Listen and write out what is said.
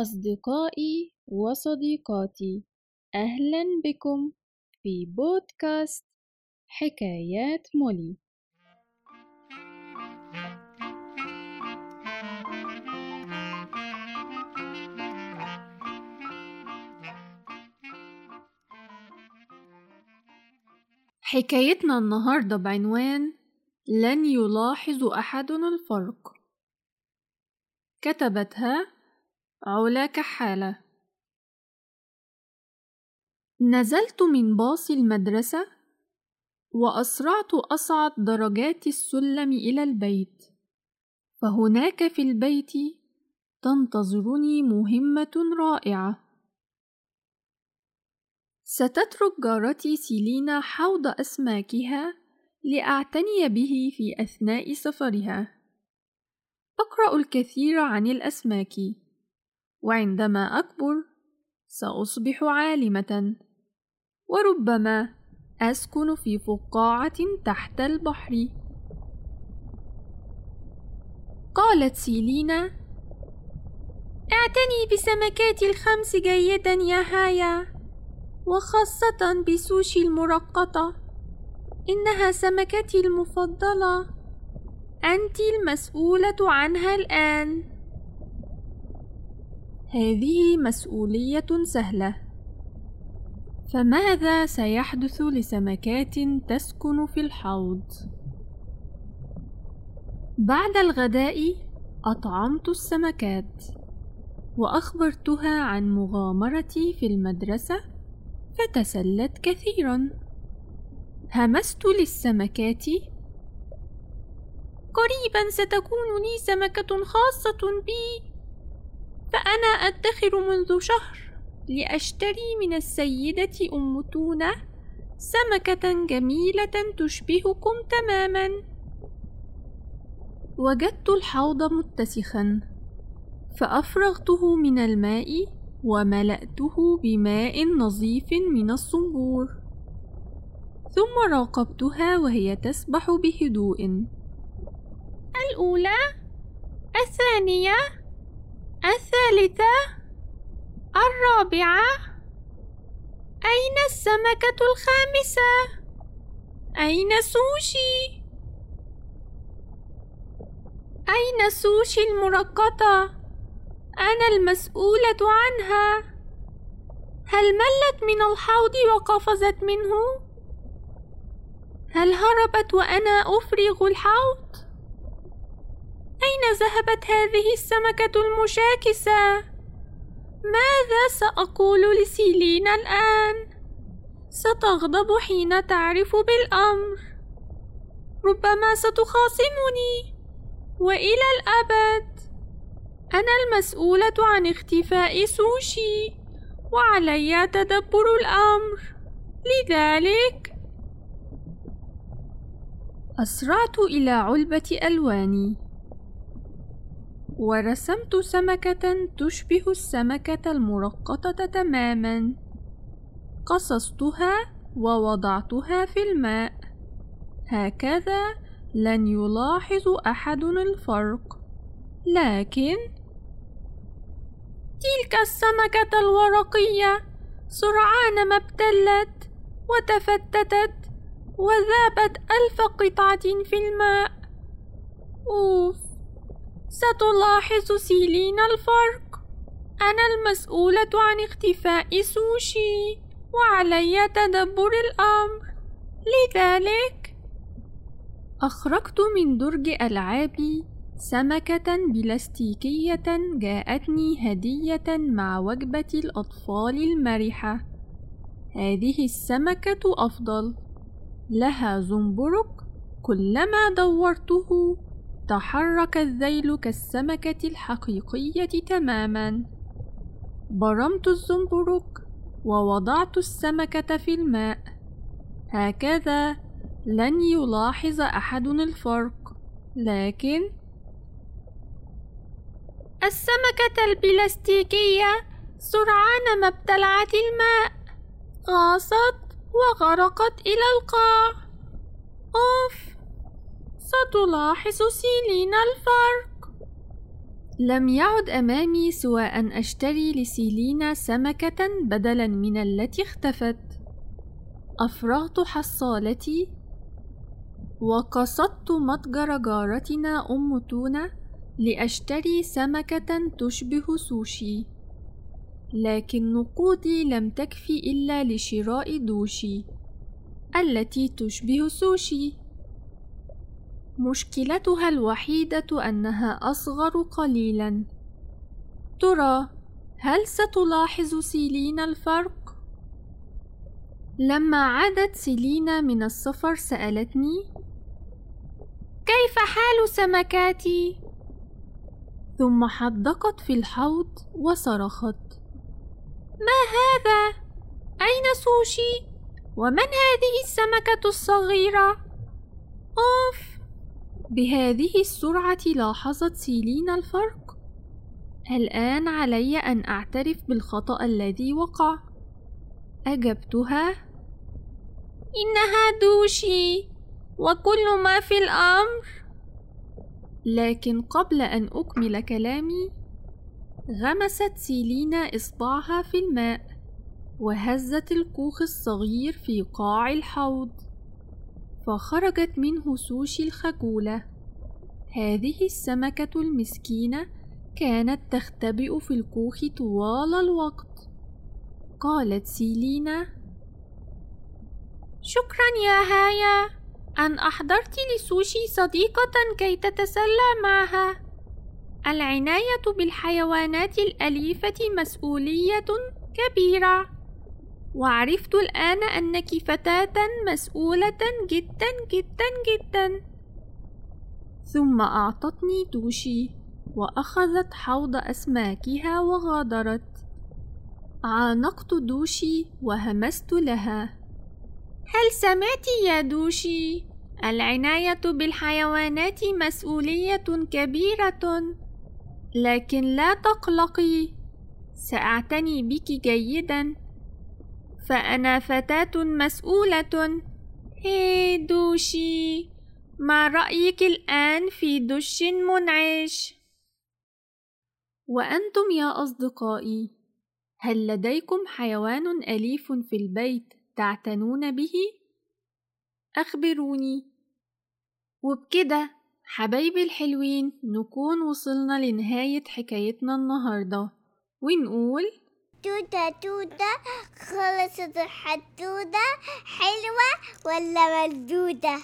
أصدقائي وصديقاتي أهلا بكم في بودكاست حكايات مولي. حكايتنا النهاردة بعنوان لن يلاحظ أحد الفرق كتبتها علا كحالة. نزلت من باص المدرسة وأسرعت أصعد درجات السلم إلى البيت. فهناك في البيت تنتظرني مهمة رائعة. ستترك جارتي سيلينا حوض أسماكها لأعتني به في أثناء سفرها. أقرأ الكثير عن الأسماك. وعندما أكبر سأصبح عالمة. وربما أسكن في فقاعة تحت البحر. قالت سيلينا اعتني بسمكات الخمس جيدا يا هايا وخاصة بسوشي المرقطة. إنها سمكتي المفضلة. أنت المسؤولة عنها الآن. هذه مسؤولية سهلة. فماذا سيحدث لسمكات تسكن في الحوض؟ بعد الغداء أطعمت السمكات وأخبرتها عن مغامرتي في المدرسة فتسلت كثيرا. همست للسمكات. قريبا ستكون لي سمكة خاصة بي. فأنا أدخر منذ شهر لأشتري من السيدة أم تونة سمكة جميلة تشبهكم تماما. وجدت الحوض متسخا فأفرغته من الماء وملأته بماء نظيف من الصنبور. ثم راقبتها وهي تسبح بهدوء. الأولى الثانية الثالثة الرابعة أين السمكة الخامسة؟ أين سوشي؟ أين سوشي المرقطة؟ أنا المسؤولة عنها هل ملت من الحوض وقفزت منه؟ هل هربت وأنا أفرغ الحوض؟ أين ذهبت هذه السمكة المشاكسة؟ ماذا سأقول لسيلينا الآن؟ ستغضب حين تعرف بالأمر. ربما ستخاصمني. وإلى الأبد. أنا المسؤولة عن اختفاء سوشي. وعلي تدبر الأمر. لذلك أسرعت إلى علبة ألواني. ورسمت سمكة تشبه السمكة المرقطة تماما. قصصتها ووضعتها في الماء. هكذا لن يلاحظ أحد الفرق. لكن تلك السمكة الورقية سرعان ما ابتلت وتفتتت وذابت ألف قطعة في الماء. أوف. ستلاحظ سيلين الفرق. أنا المسؤولة عن اختفاء سوشي وعلي تدبر الأمر. لذلك أخرجت من درج ألعابي سمكة بلاستيكية جاءتني هدية مع وجبة الأطفال المرحة. هذه السمكة أفضل. لها زنبرك كلما دورته. تحرك الذيل كالسمكة الحقيقية تماما. برمت الزنبرك ووضعت السمكة في الماء. هكذا لن يلاحظ أحد الفرق لكن السمكة البلاستيكية سرعان ما ابتلعت الماء. غاصت وغرقت إلى القاع. أوف! ستلاحظ سيلين الفرق. لم يعد أمامي سوى أن أشتري لسيلينا سمكة بدلا من التي اختفت. أفرغت حصالتي. وقصدت متجر جارتنا أم تونة لأشتري سمكة تشبه سوشي. لكن نقودي لم تكفي إلا لشراء دوشي التي تشبه سوشي. مشكلتها الوحيدة أنها أصغر قليلا ترى هل ستلاحظ سيلينا الفرق؟ لما عادت سيلينا من السفر سألتني كيف حال سمكاتي؟ ثم حدقت في الحوض وصرخت ما هذا؟ أين سوشي؟ ومن هذه السمكة الصغيرة؟ أوف! بهذه السرعة لاحظت سيلينا الفرق. الآن علي أن أعترف بالخطأ الذي وقع. أجبتها: إنها دوشي، وكل ما في الأمر. لكن قبل أن أكمل كلامي، غمست سيلينا إصبعها في الماء وهزت الكوخ الصغير في قاع الحوض فخرجت منه سوشي الخجولة. هذه السمكة المسكينة كانت تختبئ في الكوخ طوال الوقت. قالت سيلينا شكرا يا هايا أن أحضرت لسوشي صديقة كي تتسلى معها. العناية بالحيوانات الأليفة مسؤولية كبيرة. وعرفت الآن أنك فتاة مسؤولة جدا جدا جدا. ثم أعطتني توشي وأخذت حوض أسماكها وغادرت. عانقت دوشي وهمست لها. هل سمعت يا دوشي؟ العناية بالحيوانات مسؤولية كبيرة. لكن لا تقلقي سأعتني بك جيدا. فأنا فتاة مسؤولة هي دوشي ما رأيك الآن في دش منعش؟ وأنتم يا أصدقائي هل لديكم حيوان أليف في البيت تعتنون به؟ أخبروني وبكده حبايبي الحلوين نكون وصلنا لنهاية حكايتنا النهاردة ونقول توتة توتة خلصت الحدودة. حلوة ولا مردودة؟